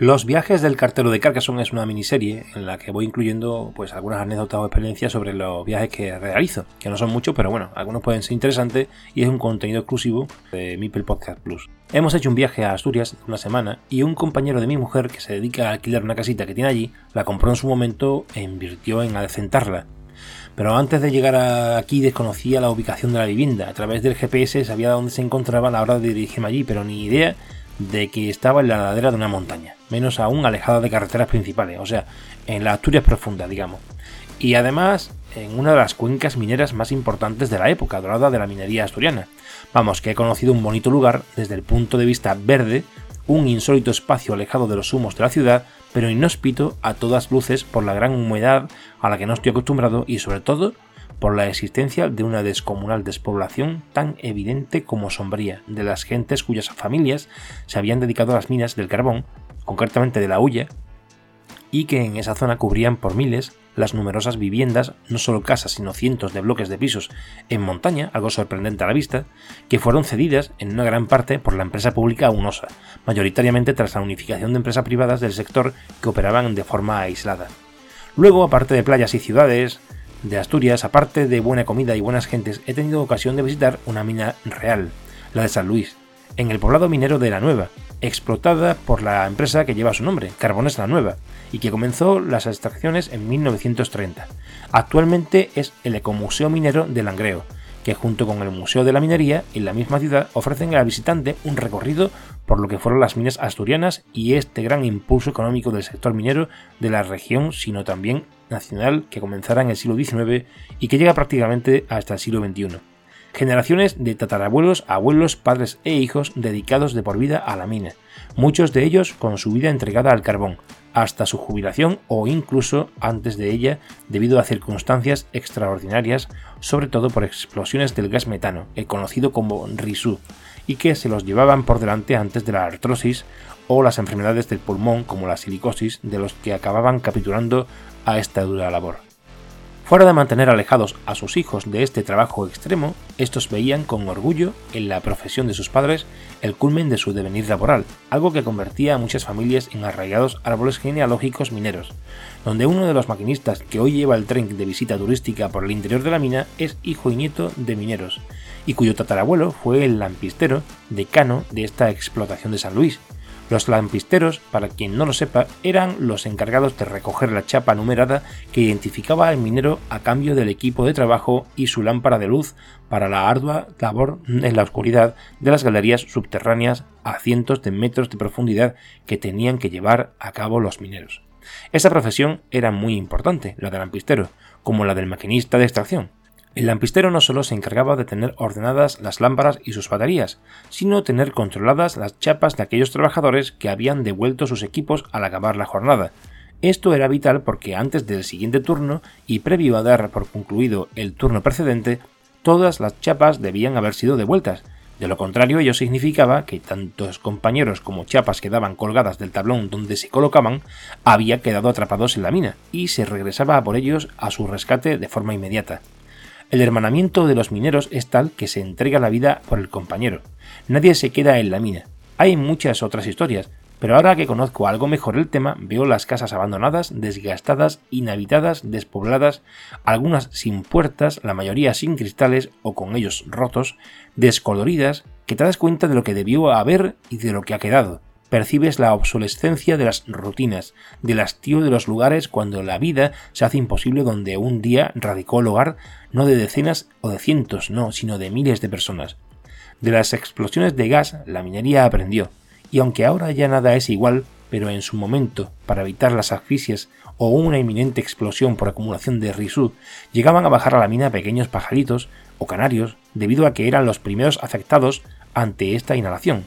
Los viajes del cartero de Carcassonne es una miniserie en la que voy incluyendo pues algunas anécdotas o experiencias sobre los viajes que realizo, que no son muchos, pero bueno, algunos pueden ser interesantes y es un contenido exclusivo de Mipel Podcast Plus. Hemos hecho un viaje a Asturias una semana y un compañero de mi mujer que se dedica a alquilar una casita que tiene allí, la compró en su momento e invirtió en adecentarla. Pero antes de llegar aquí desconocía la ubicación de la vivienda. A través del GPS sabía dónde se encontraba a la hora de dirigirme allí, pero ni idea de que estaba en la ladera de una montaña, menos aún alejada de carreteras principales, o sea, en la Asturias profunda, digamos. Y además en una de las cuencas mineras más importantes de la época dorada de la minería asturiana. Vamos, que he conocido un bonito lugar desde el punto de vista verde, un insólito espacio alejado de los humos de la ciudad, pero inhóspito a todas luces por la gran humedad a la que no estoy acostumbrado y sobre todo por la existencia de una descomunal despoblación tan evidente como sombría de las gentes cuyas familias se habían dedicado a las minas del carbón, concretamente de la hulla, y que en esa zona cubrían por miles las numerosas viviendas, no solo casas, sino cientos de bloques de pisos en montaña, algo sorprendente a la vista, que fueron cedidas en una gran parte por la empresa pública UNOSA, mayoritariamente tras la unificación de empresas privadas del sector que operaban de forma aislada. Luego, aparte de playas y ciudades, de Asturias, aparte de buena comida y buenas gentes, he tenido ocasión de visitar una mina real, la de San Luis, en el poblado minero de La Nueva, explotada por la empresa que lleva su nombre, Carbones La Nueva, y que comenzó las extracciones en 1930. Actualmente es el Ecomuseo Minero de Langreo, que junto con el Museo de la Minería en la misma ciudad ofrecen al visitante un recorrido por lo que fueron las minas asturianas y este gran impulso económico del sector minero de la región, sino también nacional que comenzará en el siglo XIX y que llega prácticamente hasta el siglo XXI. Generaciones de tatarabuelos, abuelos, padres e hijos dedicados de por vida a la mina, muchos de ellos con su vida entregada al carbón, hasta su jubilación o incluso antes de ella debido a circunstancias extraordinarias, sobre todo por explosiones del gas metano, el conocido como RISU, y que se los llevaban por delante antes de la artrosis o las enfermedades del pulmón como la silicosis de los que acababan capturando a esta dura labor. Fuera de mantener alejados a sus hijos de este trabajo extremo, estos veían con orgullo en la profesión de sus padres el culmen de su devenir laboral, algo que convertía a muchas familias en arraigados árboles genealógicos mineros, donde uno de los maquinistas que hoy lleva el tren de visita turística por el interior de la mina es hijo y nieto de mineros, y cuyo tatarabuelo fue el lampistero decano de esta explotación de San Luis, los lampisteros, para quien no lo sepa, eran los encargados de recoger la chapa numerada que identificaba al minero a cambio del equipo de trabajo y su lámpara de luz para la ardua labor en la oscuridad de las galerías subterráneas a cientos de metros de profundidad que tenían que llevar a cabo los mineros. Esta profesión era muy importante, la del lampistero, como la del maquinista de extracción, el lampistero no solo se encargaba de tener ordenadas las lámparas y sus baterías, sino tener controladas las chapas de aquellos trabajadores que habían devuelto sus equipos al acabar la jornada. Esto era vital porque antes del siguiente turno y previo a dar por concluido el turno precedente, todas las chapas debían haber sido devueltas. De lo contrario, ello significaba que tantos compañeros como chapas quedaban colgadas del tablón donde se colocaban, había quedado atrapados en la mina, y se regresaba a por ellos a su rescate de forma inmediata. El hermanamiento de los mineros es tal que se entrega la vida por el compañero. Nadie se queda en la mina. Hay muchas otras historias, pero ahora que conozco algo mejor el tema, veo las casas abandonadas, desgastadas, inhabitadas, despobladas, algunas sin puertas, la mayoría sin cristales o con ellos rotos, descoloridas, que te das cuenta de lo que debió haber y de lo que ha quedado percibes la obsolescencia de las rutinas, del hastío de los lugares cuando la vida se hace imposible donde un día radicó el hogar no de decenas o de cientos, no, sino de miles de personas. De las explosiones de gas la minería aprendió, y aunque ahora ya nada es igual, pero en su momento, para evitar las asfixias o una inminente explosión por acumulación de risú, llegaban a bajar a la mina pequeños pajaritos o canarios debido a que eran los primeros afectados ante esta inhalación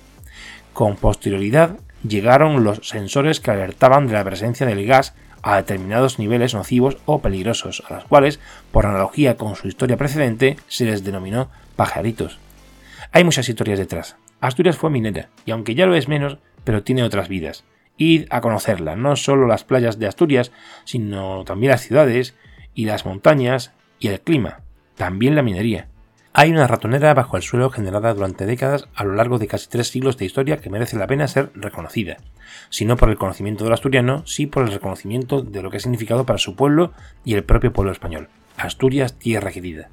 con posterioridad llegaron los sensores que alertaban de la presencia del gas a determinados niveles nocivos o peligrosos, a los cuales, por analogía con su historia precedente, se les denominó pajaritos. Hay muchas historias detrás. Asturias fue minera, y aunque ya lo es menos, pero tiene otras vidas. Id a conocerla, no solo las playas de Asturias, sino también las ciudades y las montañas y el clima, también la minería. Hay una ratonera bajo el suelo generada durante décadas a lo largo de casi tres siglos de historia que merece la pena ser reconocida, si no por el conocimiento del asturiano, sí por el reconocimiento de lo que ha significado para su pueblo y el propio pueblo español. Asturias, tierra querida.